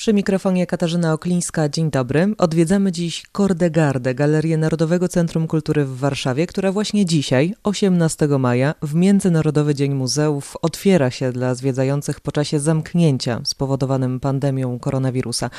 Przy mikrofonie Katarzyna Oklińska, dzień dobry. Odwiedzamy dziś Kordegardę, Galerię Narodowego Centrum Kultury w Warszawie, która właśnie dzisiaj, 18 maja, w Międzynarodowy Dzień Muzeów otwiera się dla zwiedzających po czasie zamknięcia spowodowanym pandemią koronawirusa.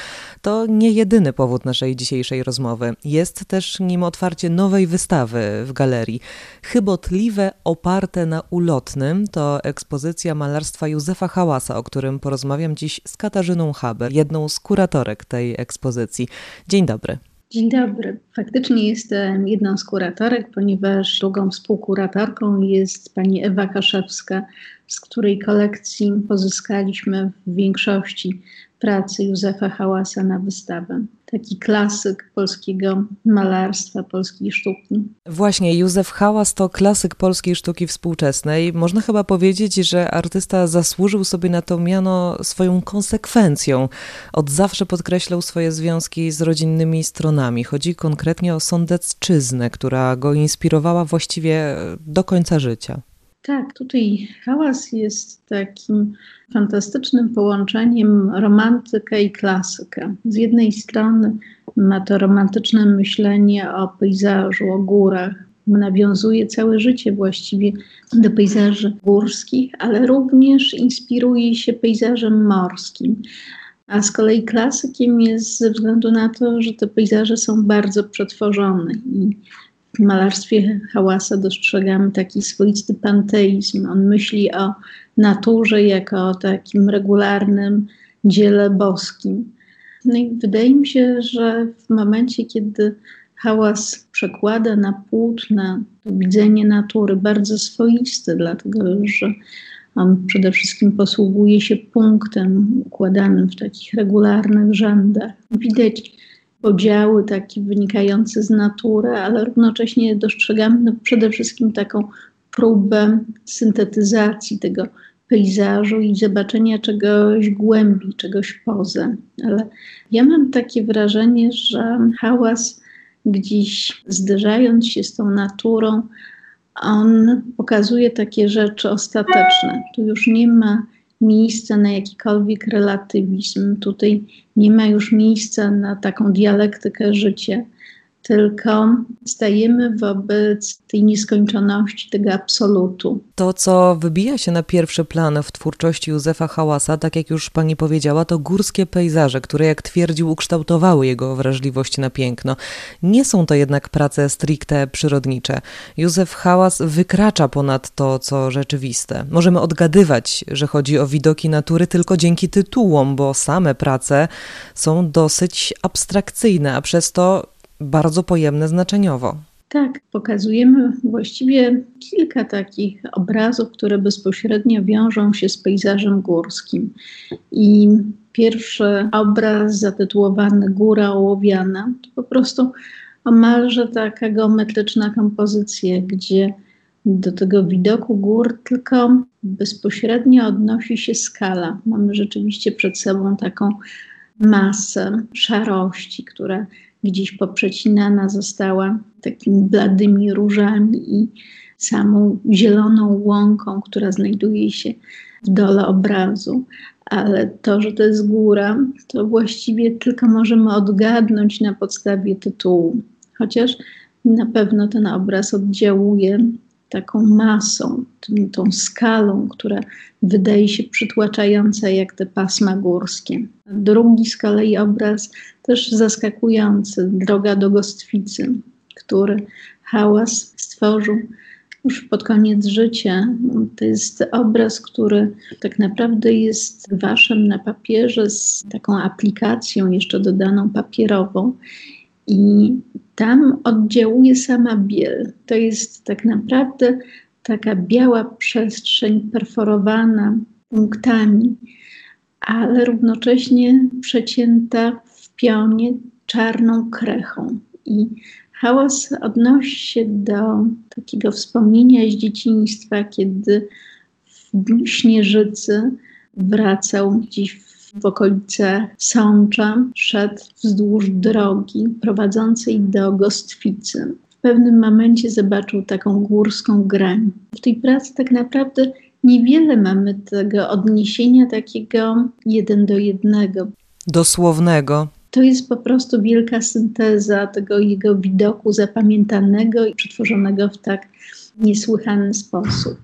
To nie jedyny powód naszej dzisiejszej rozmowy. Jest też nim otwarcie nowej wystawy w galerii. Chybotliwe oparte na ulotnym to ekspozycja malarstwa Józefa Hałasa, o którym porozmawiam dziś z Katarzyną Haber, jedną z kuratorek tej ekspozycji. Dzień dobry. Dzień dobry. Faktycznie jestem jedną z kuratorek, ponieważ drugą współkuratorką jest pani Ewa Kaszewska, z której kolekcji pozyskaliśmy w większości pracy Józefa Hałasa na wystawę. Taki klasyk polskiego malarstwa, polskiej sztuki. Właśnie, Józef Hałas to klasyk polskiej sztuki współczesnej. Można chyba powiedzieć, że artysta zasłużył sobie na to miano swoją konsekwencją. Od zawsze podkreślał swoje związki z rodzinnymi stronami. Chodzi konkretnie o Sądecczyznę, która go inspirowała właściwie do końca życia. Tak, tutaj hałas jest takim fantastycznym połączeniem romantyka i klasyka. Z jednej strony ma to romantyczne myślenie o pejzażu, o górach. Nawiązuje całe życie właściwie do pejzaży górskich, ale również inspiruje się pejzażem morskim. A z kolei klasykiem jest ze względu na to, że te pejzaże są bardzo przetworzone i w malarstwie Hałasa dostrzegamy taki swoisty panteizm. On myśli o naturze jako o takim regularnym dziele boskim. No i wydaje mi się, że w momencie, kiedy hałas przekłada na płótna widzenie natury bardzo swoiste, dlatego że on przede wszystkim posługuje się punktem układanym w takich regularnych rzędach. Widać podziały takie wynikające z natury, ale równocześnie dostrzegamy no przede wszystkim taką próbę syntetyzacji tego pejzażu i zobaczenia czegoś głębiej, czegoś poza. Ale ja mam takie wrażenie, że hałas gdzieś zderzając się z tą naturą, on pokazuje takie rzeczy ostateczne. Tu już nie ma miejsca na jakikolwiek relatywizm. Tutaj nie ma już miejsca na taką dialektykę życia tylko stajemy wobec tej nieskończoności, tego absolutu. To, co wybija się na pierwszy plan w twórczości Józefa Hałasa, tak jak już pani powiedziała, to górskie pejzaże, które, jak twierdził, ukształtowały jego wrażliwość na piękno. Nie są to jednak prace stricte przyrodnicze. Józef Hałas wykracza ponad to, co rzeczywiste. Możemy odgadywać, że chodzi o widoki natury tylko dzięki tytułom, bo same prace są dosyć abstrakcyjne, a przez to bardzo pojemne znaczeniowo. Tak, pokazujemy właściwie kilka takich obrazów, które bezpośrednio wiążą się z pejzażem górskim. I pierwszy obraz zatytułowany Góra ołowiana to po prostu omalże taka geometryczna kompozycja, gdzie do tego widoku gór tylko bezpośrednio odnosi się skala. Mamy rzeczywiście przed sobą taką masę szarości, która gdzieś poprzecinana została takimi bladymi różami i samą zieloną łąką, która znajduje się w dole obrazu. Ale to, że to jest góra, to właściwie tylko możemy odgadnąć na podstawie tytułu. Chociaż na pewno ten obraz oddziałuje taką masą, tą, tą skalą, która wydaje się przytłaczająca jak te pasma górskie. Drugi z kolei obraz też zaskakujący, Droga do Gostwicy, który hałas stworzył już pod koniec życia. To jest obraz, który tak naprawdę jest waszym na papierze z taką aplikacją jeszcze dodaną papierową. I tam oddziałuje sama biel. To jest tak naprawdę taka biała przestrzeń perforowana punktami, ale równocześnie przecięta w pionie czarną krechą. I hałas odnosi się do takiego wspomnienia z dzieciństwa, kiedy w Śnieżycy wracał gdzieś w w okolice Sącza szedł wzdłuż drogi prowadzącej do Gostwicy. W pewnym momencie zobaczył taką górską grań. W tej pracy tak naprawdę niewiele mamy tego odniesienia takiego jeden do jednego. Dosłownego. To jest po prostu wielka synteza tego jego widoku zapamiętanego i przetworzonego w tak niesłychany sposób.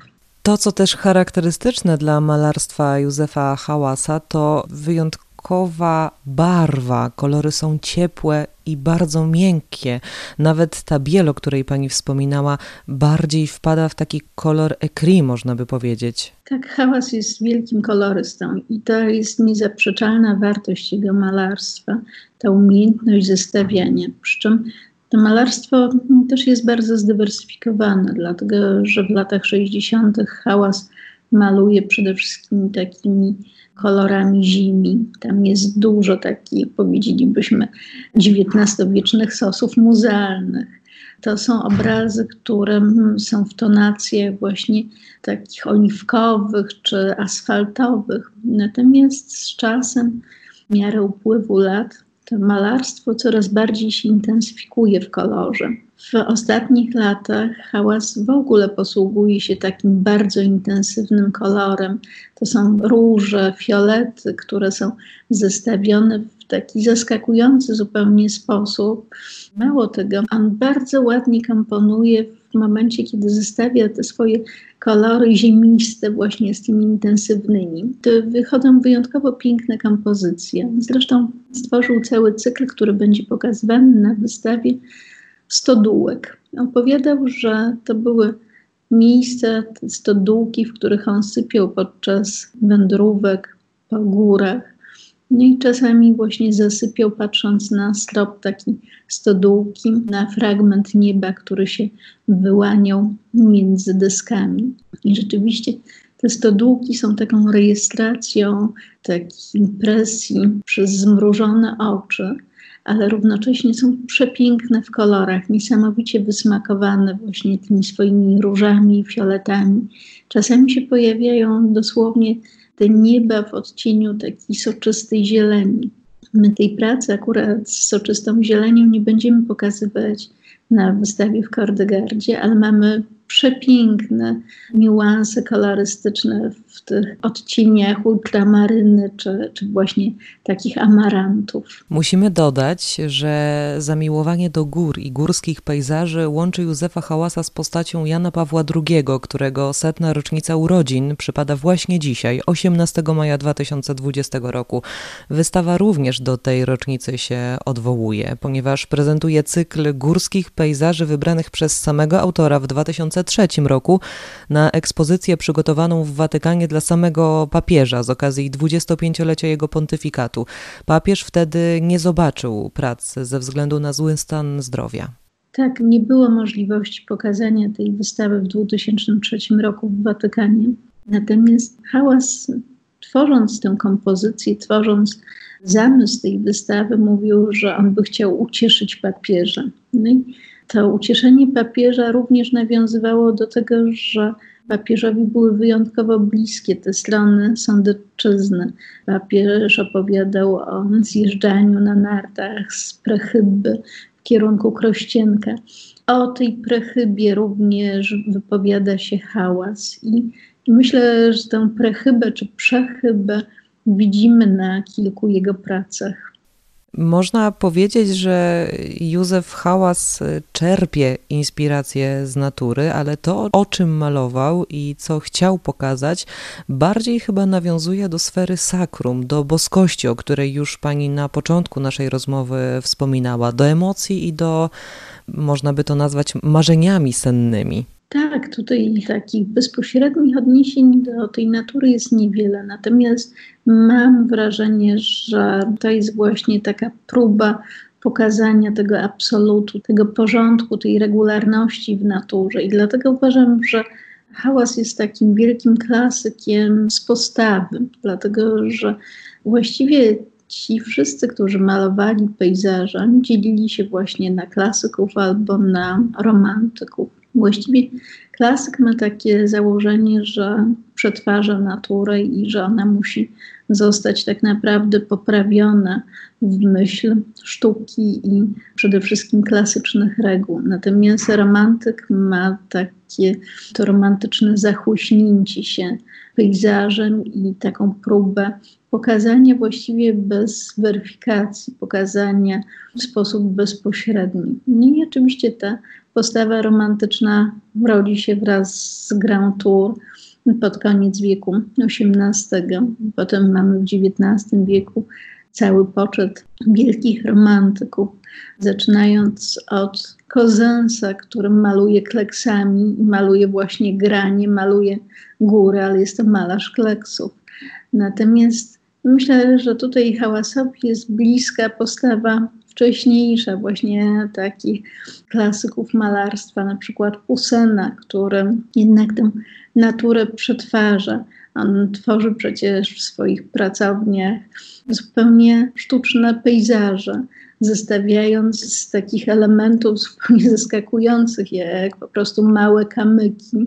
To, co też charakterystyczne dla malarstwa Józefa Hałasa, to wyjątkowa barwa. Kolory są ciepłe i bardzo miękkie. Nawet ta biel, o której pani wspominała, bardziej wpada w taki kolor ekri, można by powiedzieć. Tak, hałas jest wielkim kolorystą i to jest niezaprzeczalna wartość jego malarstwa, ta umiejętność zestawiania. Przy czym to malarstwo też jest bardzo zdywersyfikowane, dlatego że w latach 60. hałas maluje przede wszystkim takimi kolorami zimi. Tam jest dużo takich, powiedzielibyśmy, XIX-wiecznych sosów muzealnych. To są obrazy, które są w tonacjach właśnie takich oliwkowych czy asfaltowych. Natomiast z czasem, w miarę upływu lat, to malarstwo coraz bardziej się intensyfikuje w kolorze. W ostatnich latach hałas w ogóle posługuje się takim bardzo intensywnym kolorem. To są róże, fiolety, które są zestawione w taki zaskakujący zupełnie sposób. Mało tego, on bardzo ładnie komponuje w momencie, kiedy zestawia te swoje kolory ziemiste właśnie z tymi intensywnymi. To wychodzą wyjątkowo piękne kompozycje. Zresztą stworzył cały cykl, który będzie pokazywany na wystawie stodółek. Opowiadał, że to były miejsca, stodółki, w których on sypiał podczas wędrówek po górach no i czasami właśnie zasypiał, patrząc na strop takiej stodółki, na fragment nieba, który się wyłaniał między deskami. I rzeczywiście te stodółki są taką rejestracją takiej impresji przez zmrużone oczy, ale równocześnie są przepiękne w kolorach, niesamowicie wysmakowane właśnie tymi swoimi różami, fioletami. Czasami się pojawiają dosłownie te nieba w odcieniu takiej soczystej zieleni. My tej pracy akurat z soczystą zielenią nie będziemy pokazywać na wystawie w Kordegardzie, ale mamy przepiękne niuanse kolorystyczne w tych odcieniach ultramaryny, czy, czy właśnie takich amarantów. Musimy dodać, że zamiłowanie do gór i górskich pejzaży łączy Józefa Hałasa z postacią Jana Pawła II, którego setna rocznica urodzin przypada właśnie dzisiaj, 18 maja 2020 roku. Wystawa również do tej rocznicy się odwołuje, ponieważ prezentuje cykl górskich pejzaży wybranych przez samego autora w 2000 2003 roku na ekspozycję przygotowaną w Watykanie dla samego papieża z okazji 25-lecia jego pontyfikatu. Papież wtedy nie zobaczył prac ze względu na zły stan zdrowia. Tak, nie było możliwości pokazania tej wystawy w 2003 roku w Watykanie. Natomiast hałas, tworząc tę kompozycję, tworząc zamysł tej wystawy, mówił, że on by chciał ucieszyć papieża. No i to ucieszenie papieża również nawiązywało do tego, że papieżowi były wyjątkowo bliskie te strony sądecczyzny. Papież opowiadał o zjeżdżaniu na nartach z Prechyby w kierunku Krościenka. O tej Prechybie również wypowiada się hałas i myślę, że tę Prechybę czy Przechybę widzimy na kilku jego pracach. Można powiedzieć, że Józef Hałas czerpie inspirację z natury, ale to, o czym malował i co chciał pokazać, bardziej chyba nawiązuje do sfery sakrum, do boskości, o której już pani na początku naszej rozmowy wspominała, do emocji i do, można by to nazwać, marzeniami sennymi. Tak, tutaj takich bezpośrednich odniesień do tej natury jest niewiele. Natomiast mam wrażenie, że to jest właśnie taka próba pokazania tego absolutu, tego porządku, tej regularności w naturze. I dlatego uważam, że hałas jest takim wielkim klasykiem z postawy, dlatego że właściwie ci wszyscy, którzy malowali pejzaże, dzielili się właśnie na klasyków albo na romantyków. Właściwie klasyk ma takie założenie, że przetwarza naturę i że ona musi zostać tak naprawdę poprawiona w myśl sztuki i przede wszystkim klasycznych reguł. Natomiast romantyk ma takie to romantyczne zachłyśnięcie się pejzażem i taką próbę pokazania właściwie bez weryfikacji, pokazania w sposób bezpośredni. No i oczywiście ta postawa romantyczna rodzi się wraz z Grand Tour pod koniec wieku XVIII. Potem mamy w XIX wieku cały poczet wielkich romantyków, zaczynając od Kozensa, który maluje kleksami maluje właśnie granie, maluje góry, ale jest to malarz kleksów. Natomiast myślę, że tutaj hałasowi jest bliska postawa wcześniejsza, właśnie takich klasyków malarstwa, na przykład Pusena, który jednak tę naturę przetwarza. On tworzy przecież w swoich pracowniach zupełnie sztuczne pejzaże, zestawiając z takich elementów zupełnie zaskakujących, jak po prostu małe kamyki,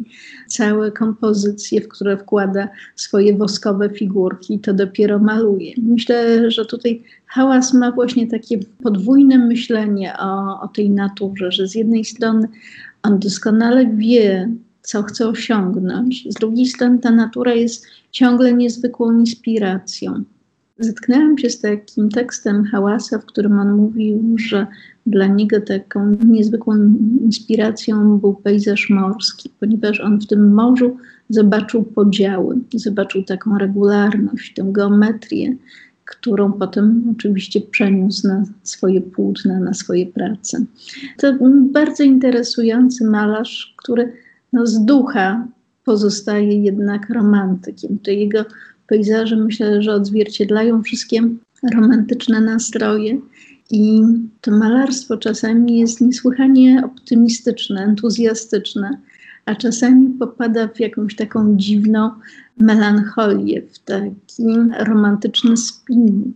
całe kompozycje, w które wkłada swoje woskowe figurki, to dopiero maluje. Myślę, że tutaj hałas ma właśnie takie podwójne myślenie o, o tej naturze, że z jednej strony on doskonale wie, co chce osiągnąć, z drugiej strony ta natura jest ciągle niezwykłą inspiracją. Zetknęłam się z takim tekstem Hałasa, w którym on mówił, że dla niego taką niezwykłą inspiracją był pejzaż morski, ponieważ on w tym morzu zobaczył podziały, zobaczył taką regularność, tę geometrię, którą potem oczywiście przeniósł na swoje płótna, na swoje prace. To bardzo interesujący malarz, który no, z ducha pozostaje jednak romantykiem. To jego pejzaże myślę, że odzwierciedlają wszystkie romantyczne nastroje. I to malarstwo czasami jest niesłychanie optymistyczne, entuzjastyczne, a czasami popada w jakąś taką dziwną melancholię, w taki romantyczny spin.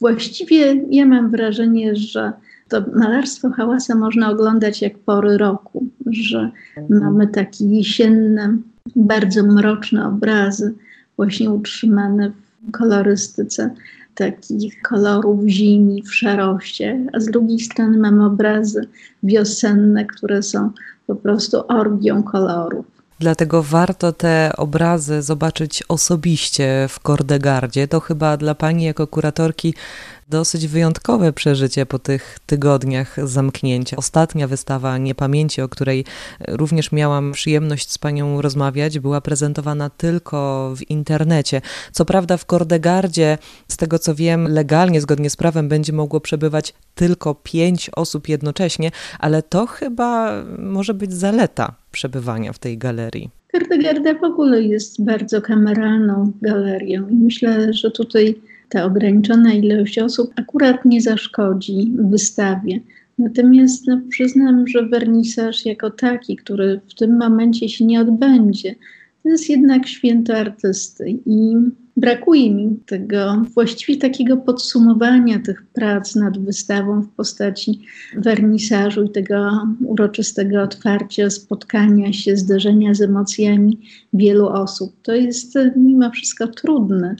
Właściwie ja mam wrażenie, że to malarstwo hałasa można oglądać jak pory roku, że mamy takie jesienne, bardzo mroczne obrazy, właśnie utrzymane w kolorystyce takich kolorów zimi w szaroście, a z drugiej strony mamy obrazy wiosenne, które są po prostu orgią kolorów. Dlatego warto te obrazy zobaczyć osobiście w Kordegardzie. To chyba dla pani jako kuratorki dosyć wyjątkowe przeżycie po tych tygodniach zamknięcia. Ostatnia wystawa Niepamięci, o której również miałam przyjemność z panią rozmawiać, była prezentowana tylko w internecie. Co prawda w Kordegardzie, z tego co wiem, legalnie, zgodnie z prawem, będzie mogło przebywać tylko pięć osób jednocześnie, ale to chyba może być zaleta przebywania w tej galerii. Kordegarda w ogóle jest bardzo kameralną galerią i myślę, że tutaj ta ograniczona ilość osób akurat nie zaszkodzi wystawie. Natomiast no, przyznam, że wernisaż jako taki, który w tym momencie się nie odbędzie, to jest jednak święto artysty i brakuje mi tego właściwie takiego podsumowania tych prac nad wystawą w postaci wernisażu i tego uroczystego otwarcia, spotkania się, zderzenia z emocjami wielu osób. To jest mimo wszystko trudne,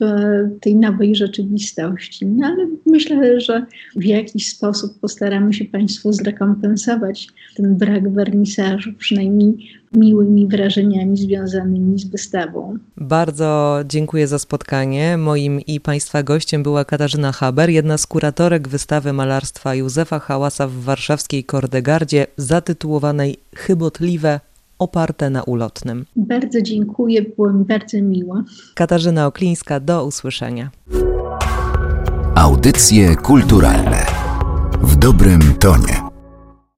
w tej nowej rzeczywistości. No ale myślę, że w jakiś sposób postaramy się Państwu zrekompensować ten brak wernisażu, przynajmniej miłymi wrażeniami związanymi z wystawą. Bardzo dziękuję za spotkanie. Moim i Państwa gościem była Katarzyna Haber, jedna z kuratorek wystawy malarstwa Józefa Hałasa w warszawskiej Kordegardzie, zatytułowanej Chybotliwe oparte na ulotnym. Bardzo dziękuję, było mi bardzo miło. Katarzyna Oklińska, do usłyszenia. Audycje kulturalne w dobrym tonie.